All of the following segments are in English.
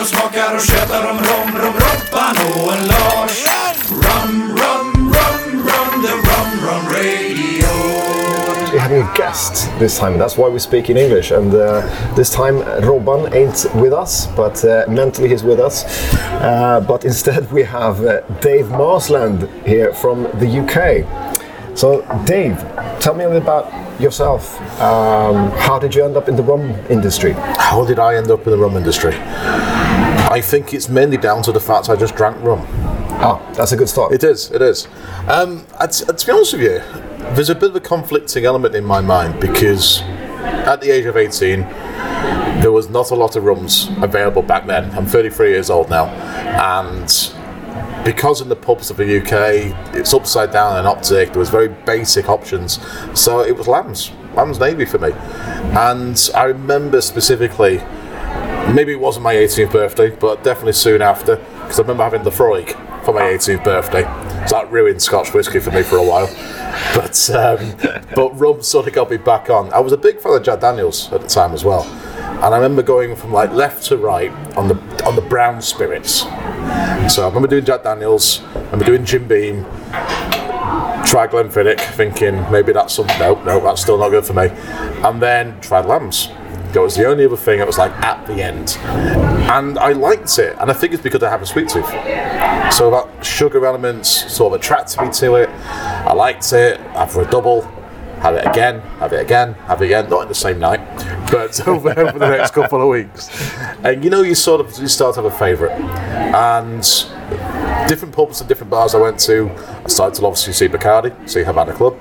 och smakar och tjötar om rom, rom, Robban och en Lars. Rum, rum, rum, rum, the rum, rum radio. We're having a guest this time. That's why we speak in English. And uh, this time, Robban ain't with us, but uh, mentally he's with us. Uh, but instead, we have uh, Dave Marsland here from the UK. So, Dave, tell me a little about yourself. Um, how did you end up in the rum industry? How did I end up in the rum industry? I think it's mainly down to the fact I just drank rum. Ah, that's a good start. It is, it is. Um, I'd, to be honest with you, there's a bit of a conflicting element in my mind because at the age of 18, there was not a lot of rums available back then. I'm 33 years old now, and because in the pubs of the UK, it's upside down and optic, there was very basic options. So it was Lambs, Lambs Navy for me. And I remember specifically, maybe it wasn't my 18th birthday, but definitely soon after, because I remember having the Freud for my 18th birthday. So that ruined Scotch whisky for me for a while. But um, but rum sort of got me back on. I was a big fan of Jack Daniels at the time as well, and I remember going from like left to right on the on the brown spirits. So I remember doing Jack Daniels, I remember doing Jim Beam, tried Glenfiddich, thinking maybe that's something. No, no, that's still not good for me. And then tried Lambs. That was the only other thing that was like at the end. And I liked it. And I think it's because I have a sweet tooth. So that sugar elements sort of attracted me to it. I liked it. After a double, have it again, have it again, have it again, not in the same night, but over, over the next couple of weeks. And you know, you sort of you start to have a favourite. And different pubs and different bars I went to, I started to obviously see Bacardi, see Havana Club.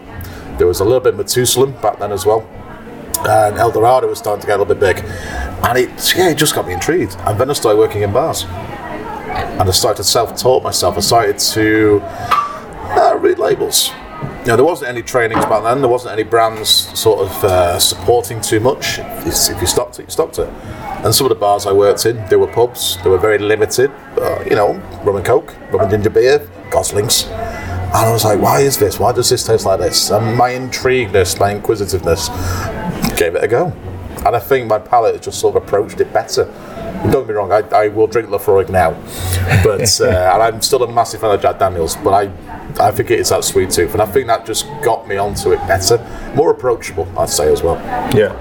There was a little bit of Matusalem back then as well. And El Dorado was starting to get a little bit big. And it, yeah, it just got me intrigued. And then I started working in bars. And I started to self-taught myself. I started to uh, read labels. You know, there wasn't any trainings back then. There wasn't any brands sort of uh, supporting too much. If if you stopped it, you stopped it. And some of the bars I worked in, they were pubs. They were very limited. Uh, you know, rum and coke, rum and ginger beer, Goslings. And I was like, why is this? Why does this taste like this? And my intrigueness, my inquisitiveness, gave it a go. And I think my palate just sort of approached it better. Don't get me wrong, I, I will drink Laphroaig now, but uh, and I'm still a massive fan of Jack Daniels. But I, I think it is that sweet tooth, and I think that just got me onto it better, more approachable, I'd say as well. Yeah.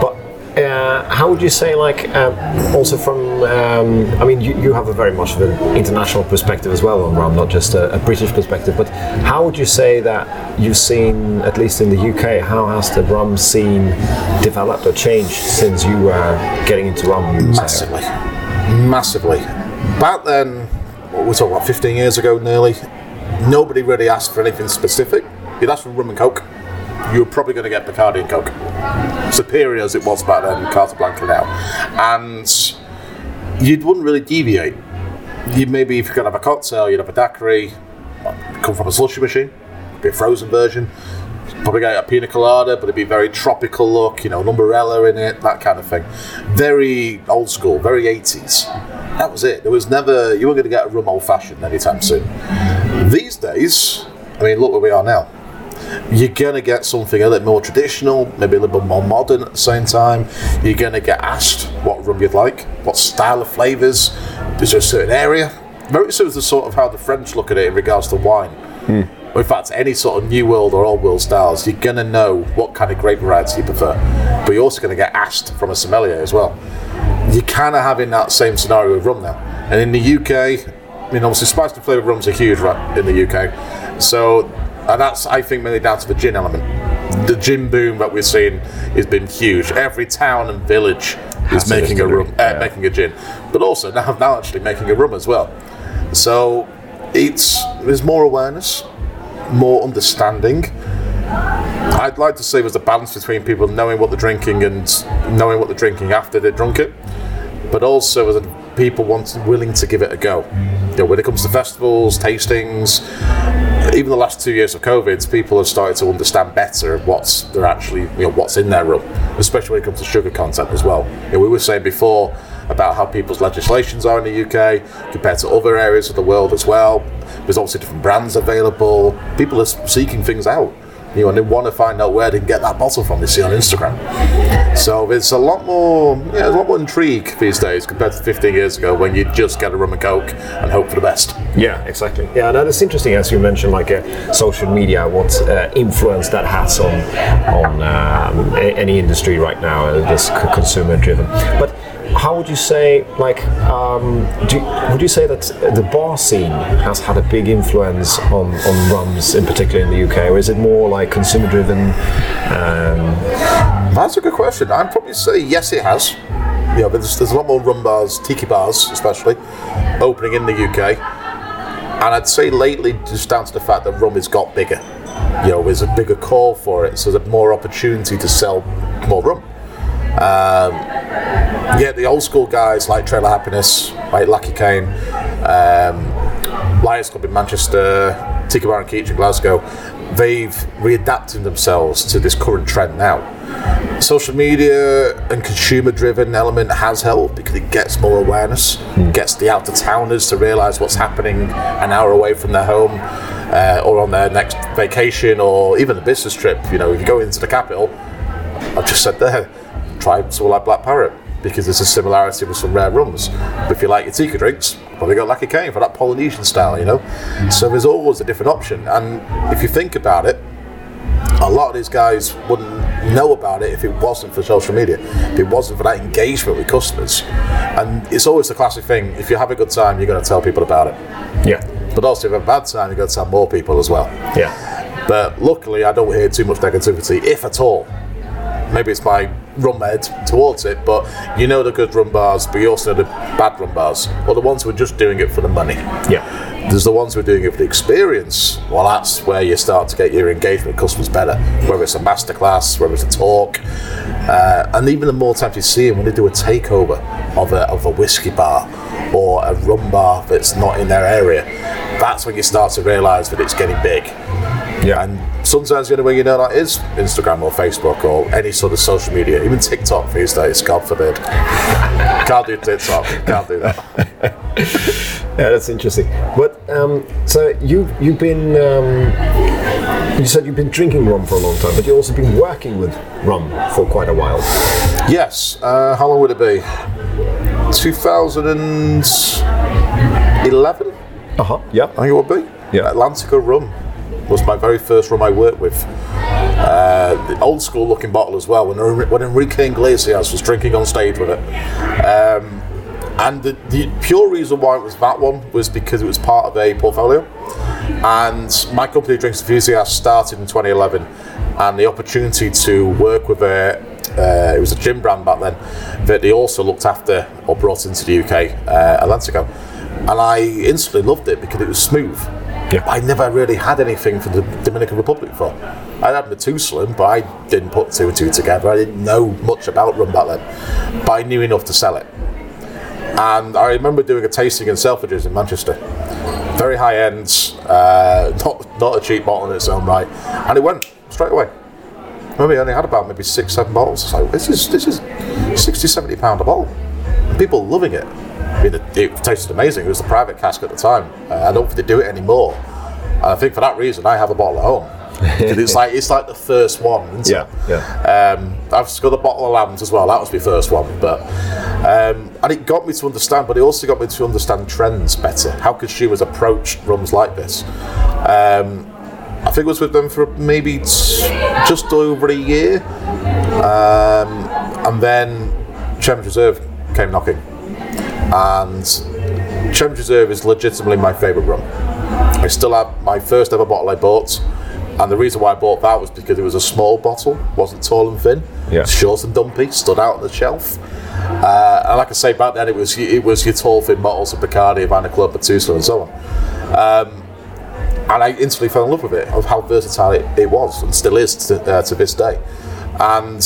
But uh, how would you say, like, um, also from, um, I mean, you, you have a very much of an international perspective as well on rum, not just a, a British perspective, but how would you say that you've seen, at least in the UK, how has the rum scene developed or changed since you were getting into would? Massively, massively. Back then, what we're talking about 15 years ago, nearly. Nobody really asked for anything specific. You'd ask for rum and coke. You were probably going to get Bacardi and Coke. Superior as it was back then, Carta Blanca now, and you wouldn't really deviate. You maybe if you're going to have a cocktail, you'd have a daiquiri, come from a slushy machine, be a frozen version. Probably get a pina colada, but it'd be very tropical look, you know, an umbrella in it, that kind of thing. Very old school, very 80s. That was it. There was never, you weren't going to get a rum old fashioned anytime soon. These days, I mean, look where we are now. You're going to get something a little more traditional, maybe a little bit more modern at the same time. You're going to get asked what rum you'd like, what style of flavours, is there a certain area? Very similar to sort of how the French look at it in regards to wine. Hmm. Or in fact, any sort of new world or old world styles, you're going to know what kind of grape variety you prefer. But you're also going to get asked from a sommelier as well. You're kind of having that same scenario with rum now. And in the UK, I mean, obviously, spiced and flavoured rums are huge right, in the UK. So, and that's, I think, mainly down to the gin element. The gin boom that we're seeing has been huge. Every town and village is Has a making a distillery, rum, uh, yeah. making a gin, but also now, now actually making a rum as well. So, it's there's more awareness, more understanding. I'd like to say there's a balance between people knowing what they're drinking and knowing what they're drinking after they've drunk it, but also as people wanting willing to give it a go. You know, when it comes to festivals, tastings, even the last two years of COVID, people have started to understand better what's they're actually you know what's in their rum, especially when it comes to sugar content as well. You know, we were saying before about how people's legislations are in the UK compared to other areas of the world as well. There's obviously different brands available. People are seeking things out. You know, and they want to find out where they can get that bottle from. They see on Instagram. So it's a lot more, yeah, a lot more intrigue these days compared to 15 years ago when you just get a rum and coke and hope for the best. Yeah, exactly. Yeah, no, that's interesting as you mentioned, like uh, social media, what uh, influence that has on on um, any industry right now, uh, this consumer driven. But how would you say, like, um, do, would you say that the bar scene has had a big influence on, on rums, in particular in the UK, or is it more like consumer driven? Um, That's a good question. I'd probably say yes, it has. Yeah, but there's, there's a lot more rum bars, tiki bars especially, opening in the UK. And I'd say lately, just down to the fact that rum has got bigger. You know, there's a bigger call for it, so there's more opportunity to sell more rum. Um, yeah, the old school guys like Trailer Happiness, like Laki Kane, um, Liars Club in Manchester, Tiki Bar and Keach in Glasgow, they've readapted themselves to this current trend now. Social media and consumer driven element has helped because it gets more awareness, gets the out of towners to realise what's happening an hour away from their home uh, or on their next vacation or even a business trip. You know, if you go into the capital, I've just said there, try something like Black Parrot because there's a similarity with some rare rums. But if you like your tiki drinks, probably got Laki Kane for that Polynesian style, you know? So there's always a different option. And if you think about it, a lot of these guys wouldn't know about it if it wasn't for social media, if it wasn't for that engagement with customers. And it's always the classic thing if you have a good time, you're going to tell people about it. yeah, But also, if you have a bad time, you're going to tell more people as well. yeah, But luckily, I don't hear too much negativity, if at all. Maybe it's my rum head towards it, but you know the good rum bars, but you also know the bad rum bars, or the ones who are just doing it for the money. yeah. There's the ones who are doing it for the experience. Well, that's where you start to get your engagement with customers better. Whether it's a masterclass, whether it's a talk, uh, and even the more times you see them when they do a takeover of a, of a whiskey bar or a rum bar that's not in their area, that's when you start to realise that it's getting big. Yeah. And sometimes the only way you know that is Instagram or Facebook or any sort of social media, even TikTok these days, God forbid. Can't do TikTok, can't do that. Yeah, that's interesting. But um, so you you've been um, you said you've been drinking rum for a long time, but you've also been working with rum for quite a while. Yes, uh, how long would it be? 2011, Uh huh. Yeah. I think it would be. Yeah. Atlantico rum was my very first rum I worked with. Uh, the old school looking bottle as well, when, when Enrique Iglesias was drinking on stage with it. Um, and the, the pure reason why it was that one was because it was part of a portfolio. And my company, Drinks Enthusiast, started in 2011. And the opportunity to work with a, uh, it was a gin brand back then, that they also looked after or brought into the UK, uh, Atlantico. And I instantly loved it because it was smooth. Yeah. I never really had anything from the Dominican Republic before. I had Matusalem, but I didn't put two and two together. I didn't know much about rum back then, but I knew enough to sell it. And I remember doing a tasting in Selfridges in Manchester. Very high end, uh, not not a cheap bottle in its own right, and it went straight away. Remember I only had about maybe six, seven bottles. It's like this is this is 60, 70 pound a bottle. People loving it. I mean, it, it tasted amazing. It was the private cask at the time. Uh, I don't think they do it anymore, and I think for that reason I have a bottle at home. it's like it's like the first one. Isn't Yeah. it? Yeah. Um, I've got a bottle of lambs as well. That was my first one, but um, and it got me to understand. But it also got me to understand trends better. How consumers approach rums like this. Um, I think I was with them for maybe t- just over a year, um, and then Chairman's Reserve came knocking, and Chairman's Reserve is legitimately my favourite rum. I still have my first ever bottle I bought, and the reason why I bought that was because it was a small bottle, wasn't tall and thin, Yeah. short and dumpy, stood out on the shelf. Uh, and like I say, back then it was it was your tall thin bottles of Bacardi, Havana Club, Matusalem, and so on. Um, and I instantly fell in love with it, of how versatile it, it was, and still is to, uh, to this day. And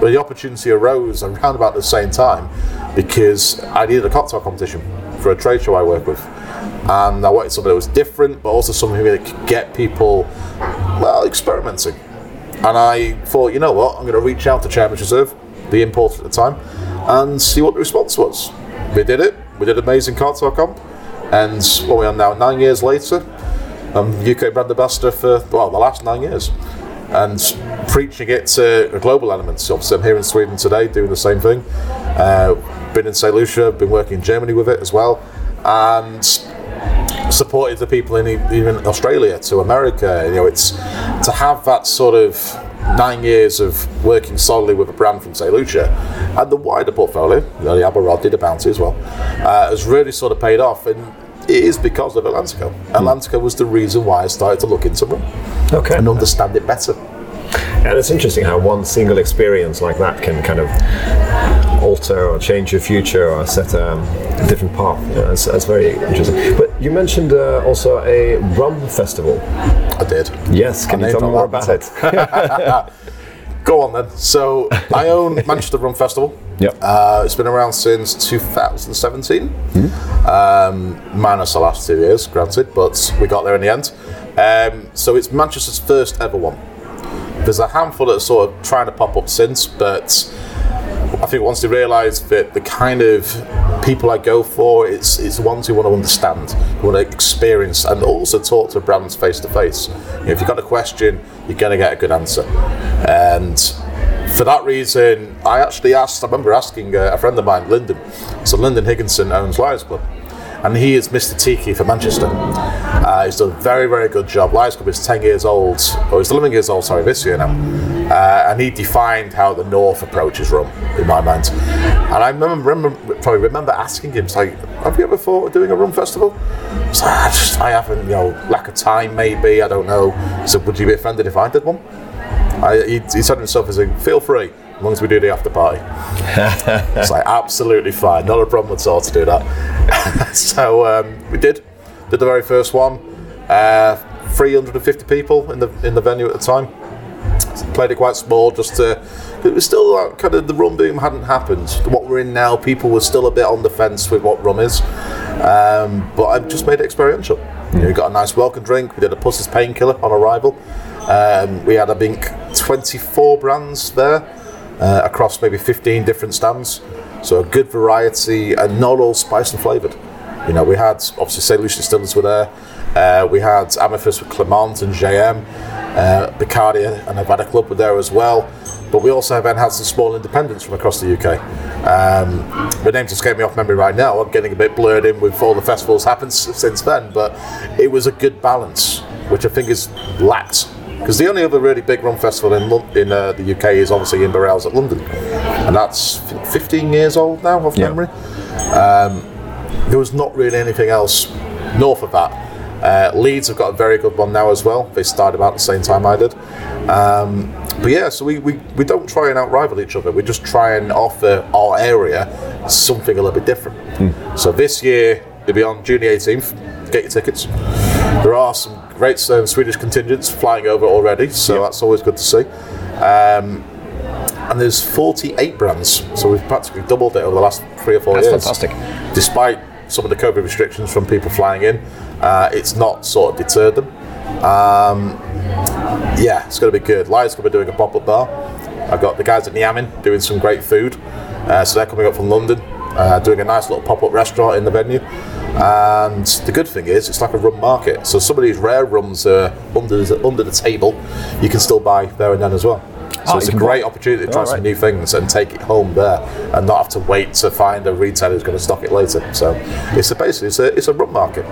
the opportunity arose around about the same time because I needed a cocktail competition for a trade show I work with. And I wanted something that was different, but also something that could get people, well, experimenting. And I thought, you know what, I'm going to reach out to Chairman's Reserve, the importer at the time, and see what the response was. We did it. We did amazing cocktail comp. And what we are now, nine years later, I'm UK brand ambassador for well the last nine years, and preaching it to a global element. So obviously I'm here in Sweden today doing the same thing. Uh, been in St Lucia, been working in Germany with it as well, and supported the people in even Australia to America. You know, it's to have that sort of nine years of working solidly with a brand from St Lucia and the wider portfolio, you know, the Admiral Rodney, the Bounty as well, uh, has really sort of paid off. And it is because of Atlantico. Atlantico was the reason why I started to look into rum Okay. and understand it better. And it's interesting how one single experience like that can kind of alter or change your future or set a, different path. Yeah, that's, that's very interesting. But you mentioned uh, also a rum festival. I did. Yes, can I you tell me more about it? Go on then. So I own Manchester Rum Festival. Yep. Uh, it's been around since 2017, um, minus the last two years, granted, but we got there in the end. Um, so it's Manchester's first ever one. There's a handful that sort of trying to pop up since, but I think once they realise that the kind of people I go for, it's it's the ones who want to understand, who want to experience, and also talk to brands face to face. If you've got a question, you're going to get a good answer. And for that reason, I actually asked. I remember asking uh, a friend of mine, Lyndon. So Lyndon Higginson owns Liars Club. And he is Mr. Tiki for Manchester. Uh, he's done a very, very good job. Liars Club is 10 years old, or he's 11 years old, sorry, this year now. Uh, and he defined how the North approaches rum, in my mind. And I remember, remember probably remember asking him, like, have you ever thought of doing a rum festival? It's like, I, just, I haven't, you know, lack of time maybe, I don't know. So would you be offended if I did one? I, he, he said to himself as a feel free as long as we do the after party. it's like absolutely fine, not a problem at all to do that. so um, we did, did the very first one. Uh, 350 people in the in the venue at the time. Played it quite small, just to. It was still like kind of the rum boom hadn't happened. What we're in now, people were still a bit on the fence with what rum is. Um, but I've just made it experiential. You know, we got a nice welcome drink. We did a Pusser's painkiller on arrival. Um, we had, I think, 24 brands there uh, across maybe 15 different stands. So a good variety and not all spiced and flavoured. You know, we had obviously St. Lucia Distillers were there. Uh, we had Amathus with Clement and JM. Uh, Bacardi and Havana Club were there as well. But we also have enhanced some small independents from across the UK. Um, the names just escape me off memory right now. I'm getting a bit blurred in with all the festivals happened since then. But it was a good balance, which I think is lacked. Because the only other really big rum festival in Lon- in uh, the UK is obviously in Burrell's at London, and that's 15 years old now, off Yeah. memory. Um, there was not really anything else north of that. Uh, Leeds have got a very good one now as well. They started about the same time I did. Um, but yeah, so we, we, we don't try and outrival each other. We just try and offer our area something a little bit different. So this year, it'll be on June the 18th. Get your tickets. There are some great um, Swedish contingents flying over already, so that's always good to see. Um, and there's 48 brands, so we've practically doubled it over the last three or four That's years. fantastic. Despite some of the COVID restrictions from people flying in, uh, it's not sort of deterred them. Um, yeah, it's going to be good. Liars going to be doing a pop-up bar. I've got the guys at Niamin doing some great food, uh, so they're coming up from London, uh, doing a nice little pop-up restaurant in the venue. And the good thing is, it's like a rum market. So some of these rare rums are under the, under the table. You can still buy there and then as well. So Ah, it's a great buy- opportunity to try All some right. new things and take it home there, and not have to wait to find a retailer who's going to stock it later. So it's a basically it's a, it's a rum market.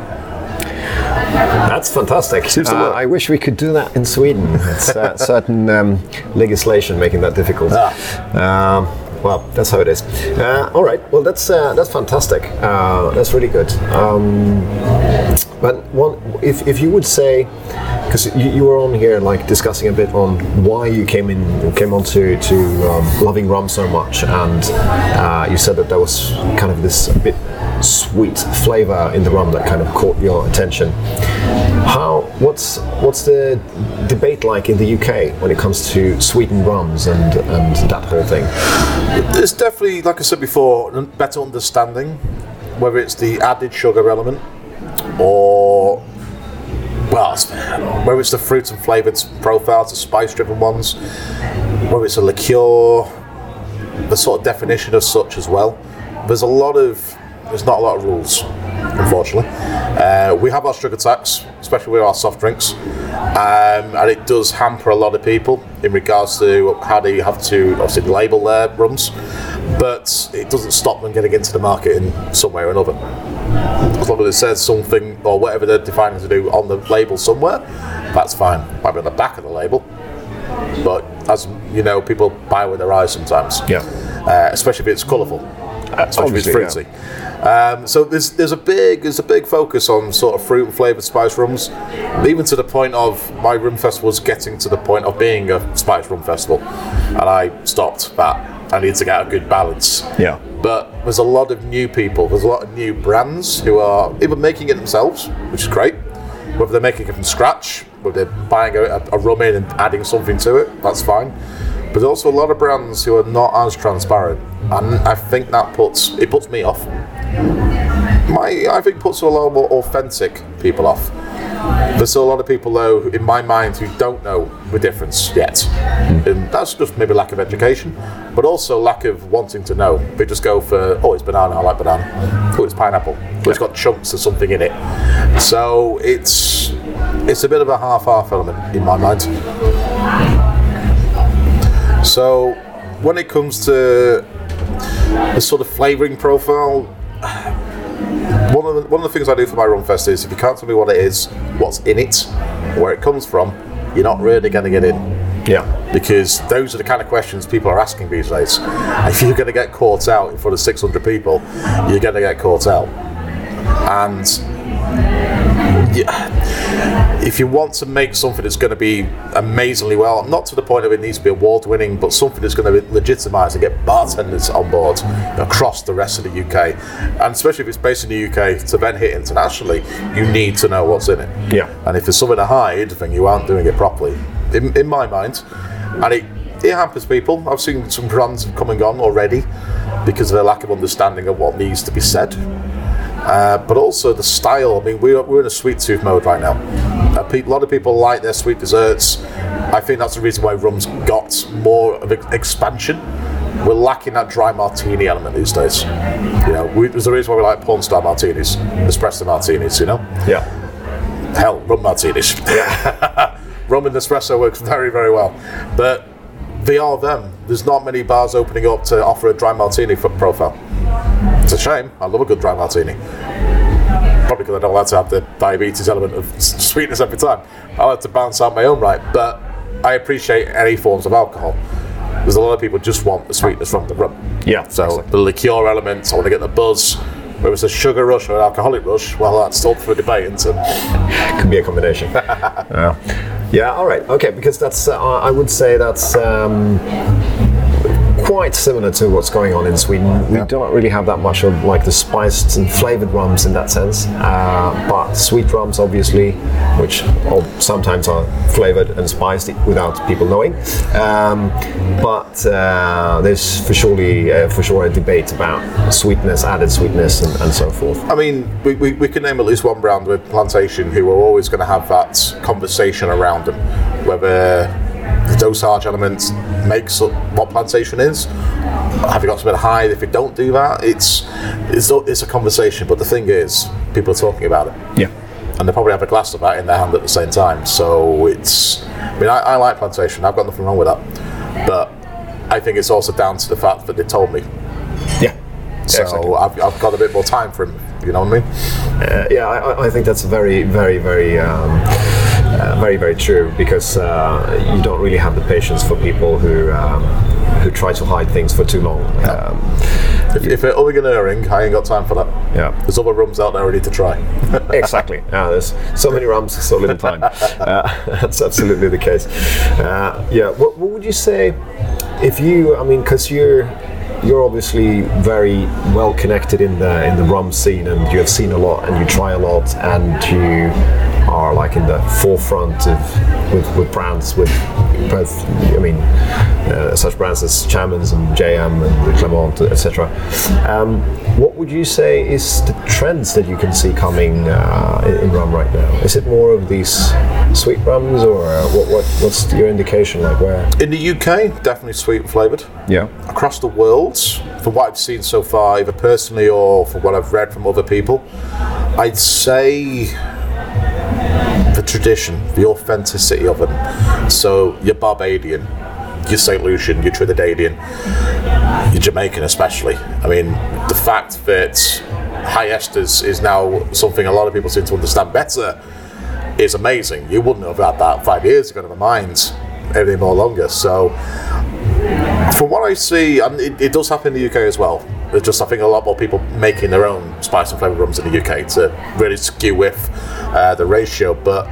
That's fantastic. Uh. I wish we could do that in Sweden. It's uh, certain um, legislation making that difficult. Ah. Um, well, that's how it is. Uh, all right. Well, that's uh, that's fantastic. Uh, that's really good. Um, but one, if, if you would say, because you, you were on here like discussing a bit on why you came in came on to, to um, loving rum so much, and uh, you said that there was kind of this bit sweet flavor in the rum that kind of caught your attention. How what's what's the debate like in the UK when it comes to sweetened rums and and that whole thing? There's definitely, like I said before, better understanding whether it's the added sugar element or well, whether it's the fruit and flavoured profiles, the spice-driven ones, whether it's a liqueur, the sort of definition of such as well. There's a lot of there's not a lot of rules. unfortunately. Uh, we have our sugar tax, especially with our soft drinks, um, and it does hamper a lot of people in regards to how they have to obviously label their rums, but it doesn't stop them getting into the market in some way or another. As long as it says something or whatever they're defining to do on the label somewhere, that's fine. Might be on the back of the label, but as you know, people buy with their eyes sometimes. Yeah. Uh, especially if it's colourful. Especially if it's obviously, fruity. Um, so there's there's a big there's a big focus on sort of fruit and flavoured spice rums, even to the point of my rum festival was getting to the point of being a spice rum festival, and I stopped that. I need to get a good balance. Yeah. But there's a lot of new people. There's a lot of new brands who are either making it themselves, which is great, whether they're making it from scratch, whether they're buying a, a rum in and adding something to it, that's fine. But there's also a lot of brands who are not as transparent, and I think that puts it puts me off. My I think puts a lot more authentic people off. There's still a lot of people though, in my mind, who don't know the difference yet, mm. and that's just maybe lack of education, but also lack of wanting to know. They just go for oh, it's banana, I like banana. Oh, it's pineapple. Oh, it's got chunks of something in it. So it's it's a bit of a half-half element in my mind. So when it comes to the sort of flavouring profile, one of the one of the things I do for my rum fest is if you can't tell me what it is, what's in it, where it comes from, you're not really going to get in Yeah. because those are the kind of questions people are asking these days. If you're going to get caught out in front of 600 people, you're going to get caught out. And yeah, if you want to make something that's going to be amazingly well, not to the point of it needs to be award winning, but something that's going to legitimise and get bartenders on board across the rest of the UK, and especially if it's based in the UK, to then hit internationally, you need to know what's in it. Yeah. And if there's something to hide, then you aren't doing it properly, in, in my mind. And it, it hampers people. I've seen some brands have come and gone already because of their lack of understanding of what needs to be said. Uh, but also the style. I mean, we're, we're in a sweet tooth mode right now. Uh, pe- a lot of people like their sweet desserts. I think that's the reason why rum's got more of an expansion. We're lacking that dry martini element these days. You know, we, there's a reason why we like porn star martinis, espresso martinis. You know, Yeah. hell, rum martinis. Yeah. rum and espresso works very, very well. But they are them. There's not many bars opening up to offer a dry martini for profile. It's a shame. I love a good dry martini. Probably because I don't like to have the diabetes element of sweetness every time. I like to balance out my own right. But I appreciate any forms of alcohol. There's a lot of people just want the sweetness from the rum. Yeah, So exactly. the liqueur elements, I want to get the buzz. Whether it's a sugar rush or an alcoholic rush, well, that's still for debate, isn't it? could be a combination. yeah. Yeah. All right. Okay. Because that's uh, I would say that's um, quite similar to what's going on in Sweden. We don't really have that much of like the spiced and flavored rums in that sense, uh, but sweet rums obviously, which sometimes are flavored and spiced without people knowing. Um, but uh, there's for surely uh, for sure a debate about sweetness, added sweetness, and, and so forth. I mean, we, we, we can name at least one brand with Plantation who are always going to have that conversation around them, whether the dosage element makes up what Plantation is. Have you got something to hide If you don't do that, it's it's a- it's a conversation. But the thing is, people are talking about it. Yeah. and they probably have a glass of that in their hand at the same time. So it's, I mean, I, I like plantation. I've got nothing wrong with that, but I think it's also down to the fact that they told me. Yeah. So exactly. I've, I've got a bit more time for him. You know what I mean? Uh, yeah, I, I- I think that's a very, very, very, um, uh, very, very true because uh, you don't really have the patience for people who um, who try to hide things for too long. Um, If, if they're umming and erring, I ain't got time for that. yeah, There's other rums out there ready to try. exactly. Yeah, there's so many rums, so little time. Uh, that's absolutely the case. Uh, yeah, what, what would you say if you? I mean, because you're you're obviously very well connected in the in the rum scene, and you have seen a lot, and you try a lot, and you are like in the forefront of with, with brands with both. I mean, uh, such brands as Chairman's and JM and Clement, etc. Um, what would you say is the trends that you can see coming uh, in, in rum right now? Is it more of these sweet rums, or uh, what, what? What's your indication? Like where? In the UK, definitely sweet and flavoured. Yeah. Across the world, from what I've seen so far, either personally or from what I've read from other people, I'd say the tradition, the authenticity of them. So you're Barbadian, you're St. Lucian, you're Trinidadian, you're Jamaican especially. I mean, the fact that high esters is now something a lot of people seem to understand better is amazing. You wouldn't have had that five years ago, in never mind anything more longer. So, from what I see, and it, it does happen in the UK as well. There's just I think a lot more people making their own spice and flavour rums in the UK to really skew with uh, the ratio. But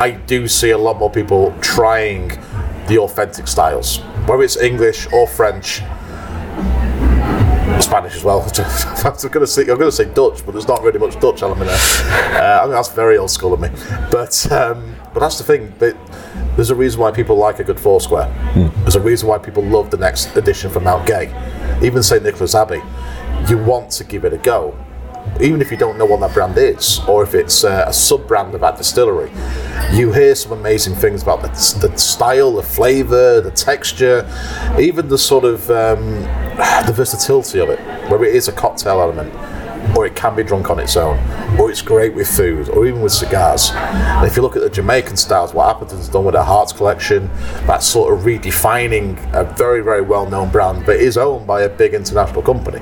I do see a lot more people trying the authentic styles, whether it's English or French. Spanish as well. I'm going to say I'm going to say Dutch, but there's not really much Dutch element there. Uh, I mean, that's very old school of me. But um, but that's the thing. But there's a reason why people like a good Foursquare. There's a reason why people love the next edition from Mount Gay. Even St Nicholas Abbey, you want to give it a go. Even if you don't know what that brand is, or if it's uh, a sub brand of that distillery, you hear some amazing things about the, the style, the flavour, the texture, even the sort of um, the versatility of it, where it is a cocktail element, or it can be drunk on its own, or it's great with food, or even with cigars. And if you look at the Jamaican styles, what Appleton's done with their Hearts collection, that's sort of redefining a very, very well known brand that is owned by a big international company.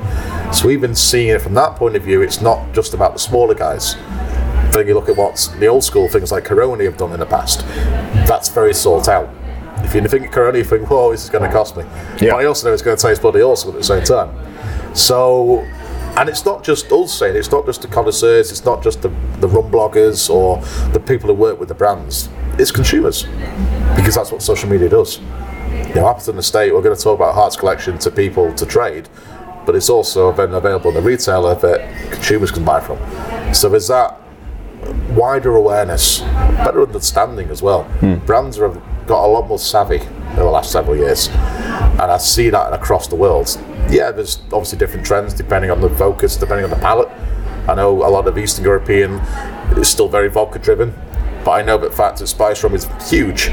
So, even seeing it from that point of view, it's not just about the smaller guys. Then you look at what the old school things like Caroni have done in the past, that's very sought out. If you think of Caroni, you think, whoa, this is going to cost me. Yeah. But I also know it's going to taste bloody awesome at the same time. So, and it's not just us saying, it's not just the connoisseurs, it's not just the, the rum bloggers or the people who work with the brands, it's consumers. Because that's what social media does. You know, Appleton Estate, we're going to talk about Hearts Collection to people to trade, but it's also then available in the retailer that consumers can buy from. So there's that wider awareness, better understanding as well. Hmm. Brands have got a lot more savvy in the last several years, and I see that across the world. Yeah, there's obviously different trends depending on the focus, depending on the palate. I know a lot of Eastern European is still very vodka driven, but I know that fact that spice rum is huge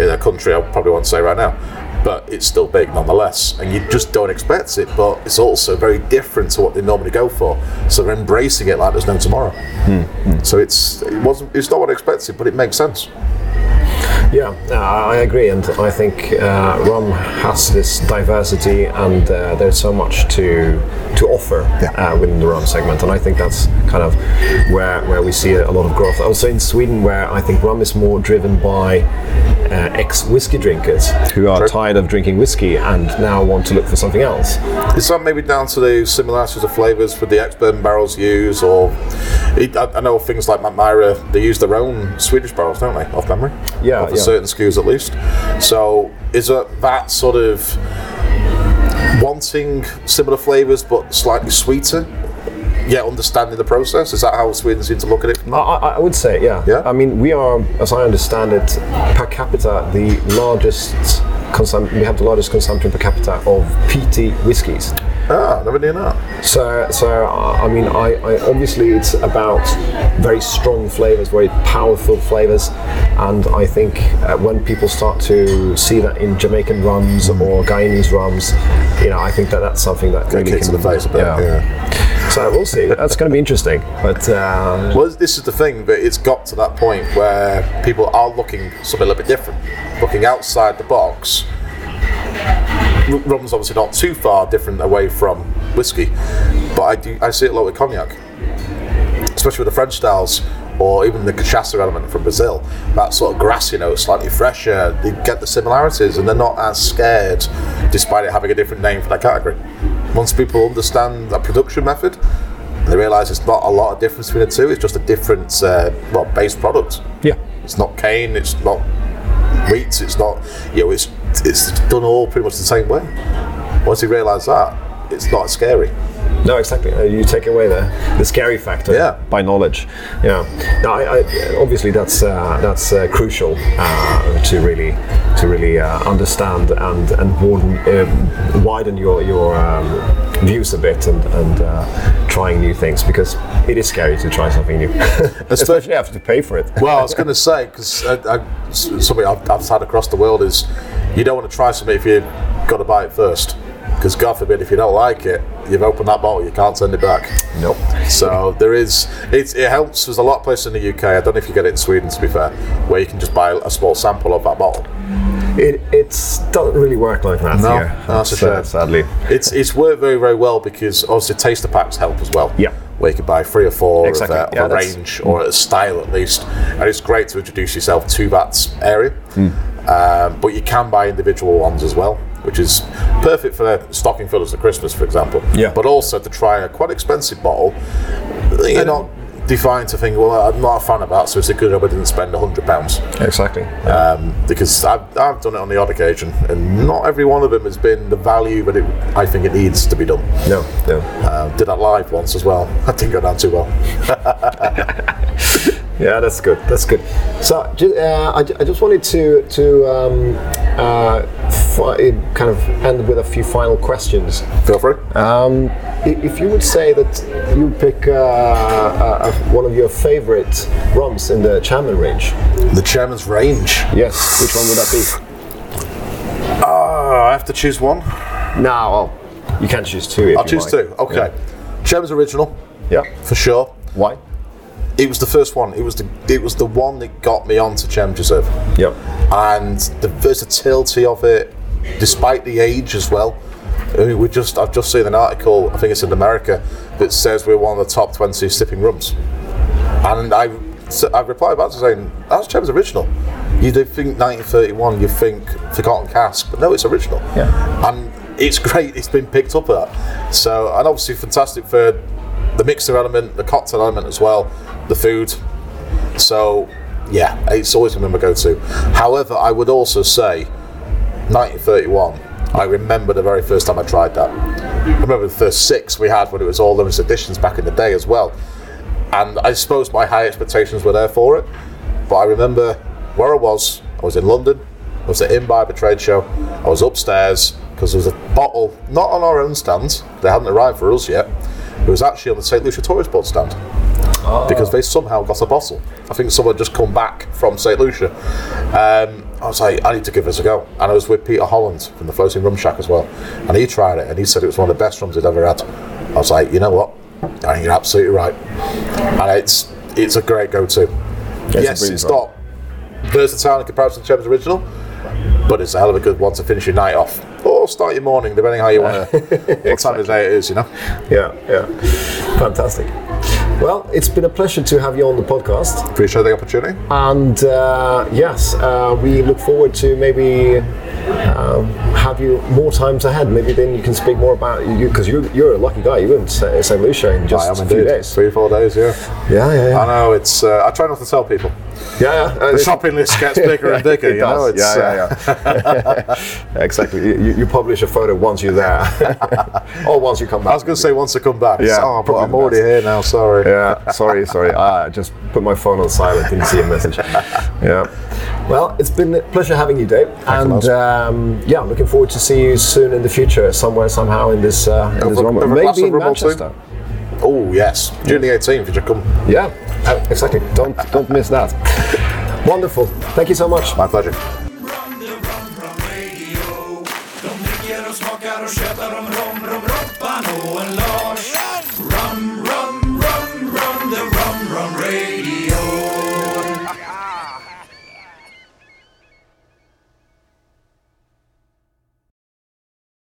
in a country I probably won't say right now. But it's still big nonetheless, and you just don't expect it. But it's also very different to what they normally go for, so they're embracing it like there's no tomorrow. Hmm, hmm. So it's it wasn't it's not what I expected, but it makes sense. Yeah, uh, I agree, and I think uh, rum has this diversity, and uh, there's so much to to offer uh, within the rum segment, and I think that's kind of where where we see a lot of growth. Also in Sweden, where I think rum is more driven by uh, ex whiskey drinkers who are True. tired of drinking whiskey and now want to look for something else. Is that maybe down to the similarities of flavours with the ex-bourbon barrels used, or it, I, I know things like Mackmyra, they use their own Swedish barrels, don't they, off memory? Yeah, Of yeah. certain SKUs at least. So is it that sort of wanting similar flavours but slightly sweeter, yet understanding the process? Is that how Sweden seem to look at it? I, I I would say, yeah. Yeah? I mean, we are, as I understand it, per capita, the largest. Consum- we have the largest consumption per capita of peaty whiskies. Ah, never knew that. So, so uh, I mean, I, I obviously it's about very strong flavors, very powerful flavors, and I think uh, when people start to see that in Jamaican rums or Guyanese rums, you know, I think that that's something that really kicked in can the face a bit. yeah. So we'll see. That's going to be interesting. But uh, Well, this is the thing, but it's got to that point where people are looking something a little bit different, looking outside the box. Rum's obviously not too far different away from whiskey, but I do I see it a lot with cognac, especially with the French styles or even the cachaça element from Brazil. That sort of grassy note, slightly fresher. They get the similarities, and they're not as scared, despite it having a different name for that category. Once people understand that production method, they realise it's not a lot of difference between the two. It's just a different, uh, well, base product. yeah, It's not cane. It's not wheat. It's not, you know, it's it's done all pretty much the same way. Once you realise that, it's not scary. No, exactly. Uh, you take away the, the scary factor Yeah. by knowledge. Yeah. Now, I, I, obviously that's uh, that's uh, crucial uh, to really to really uh, understand and and broaden, uh, widen your your um, views a bit and and uh, trying new things because it is scary to try something new, especially after to pay for it. Well, I was going to say because something I've, I've had across the world is you don't want to try something if you've got to buy it first. Because God forbid, if you don't like it, you've opened that bottle, you can't send it back. Nope. So there is, it, it helps. There's a lot of places in the UK. I don't know if you get it in Sweden, to be fair, where you can just buy a small sample of that bottle. It it's doesn't really work like that No, here. that's a Sad- shame. sadly. It's it's worked very very well because obviously taster packs help as well. Yeah. Where you can buy three or four Exactly. of, a, Yeah, of a range or a style at least, and it's great to introduce yourself to that area. Hmm. Um, but you can buy individual ones as well, which is perfect for their stocking fillers for Christmas, for example. Yeah. But also to try a quite expensive bottle, you're not defined to think, well, I'm not a fan of that, so it's a good job I didn't spend hundred pounds Exactly. um, because I've, I've done it on the odd occasion, and not every one of them has been the value that it, I think it needs to be done. no, no. Uh, did that live once as well. That didn't go down too well. Yeah, that's good. That's good. So, uh, I, I just wanted to to um, uh, fi- kind of end with a few final questions. Feel free. Um, if you would say that you pick uh, one of your favorite rums in the Chairman range, the chairman's range. yes, which one would that be? Uh, I have to choose one. No, well, you can choose two. If I'll choose like. two. Okay. Chairman's original, Yeah. for sure. Why? It was the first one. It was the it was the one that got me onto Reserve. Yep. and the versatility of it, despite the age as well. I mean, we just I've just seen an article, I think it's in America, that says we're one of the top 20 sipping rums, and I I replied back to saying that's Chairman's original. You do think 1931, you think Forgotten Cask, but no, it's original. Yeah. and it's great. It's been picked up at that. So and obviously fantastic for the mixer element, the cocktail element as well, the food. So, yeah, it's always been my go-to. However, I would also say 1931. I remember the very first time I tried that. I remember the first six we had when it was all limited editions back in the day as well. And I suppose my high expectations were there for it. But I remember where I was. I was in London. I was at Imbibe trade show. I was upstairs because there was a bottle, not on our own stand. They hadn't arrived for us yet. It was actually on the St. Lucia Tourist Board stand because they somehow got a bottle. I think someone just come back from St. Lucia. Um, I was like, I need to give this a go. And I was with Peter Holland from the Floating Rum Shack as well. And he tried it and he said it was one of the best rums he'd ever had. I was like, you know what? I think you're absolutely right. And it's it's a great go to. yes, it's not versatile in comparison to Chairman's original, but it's a hell of a good one to finish your night off. Or start your morning, depending how you want to, what time of day it is, you know? Yeah, yeah. Fantastic. Well, it's been a pleasure to have you on the podcast. Appreciate the opportunity. And uh, yes, uh, we look forward to maybe um, have you more times ahead. Maybe then you can speak more about you because you're, you're a lucky guy. You went to St. Lucia in just a few days. Three or four days, yeah. Yeah, yeah, yeah. I know it's. Uh, I try not to tell people. Yeah, yeah. Uh, The shopping list gets bigger and bigger. It you know, it's, yeah, yeah, yeah. exactly. You, you publish a photo once you're there, or once you come back. I was going to say once I come back. Yeah, Oh, but I'm already here now. Sorry. Yeah, sorry, sorry. I just put my phone on silent. Didn't see a message. Yeah. Well, it's been a pleasure having you, Dave. a and um, yeah, I'm looking forward to see you soon in the future, somewhere, somehow in this, uh, in this Maybe in? Manchester. Oh yes, June the 18th. You come. Yeah, uh, exactly. Don't don't miss that. Wonderful. Thank you so much. My pleasure.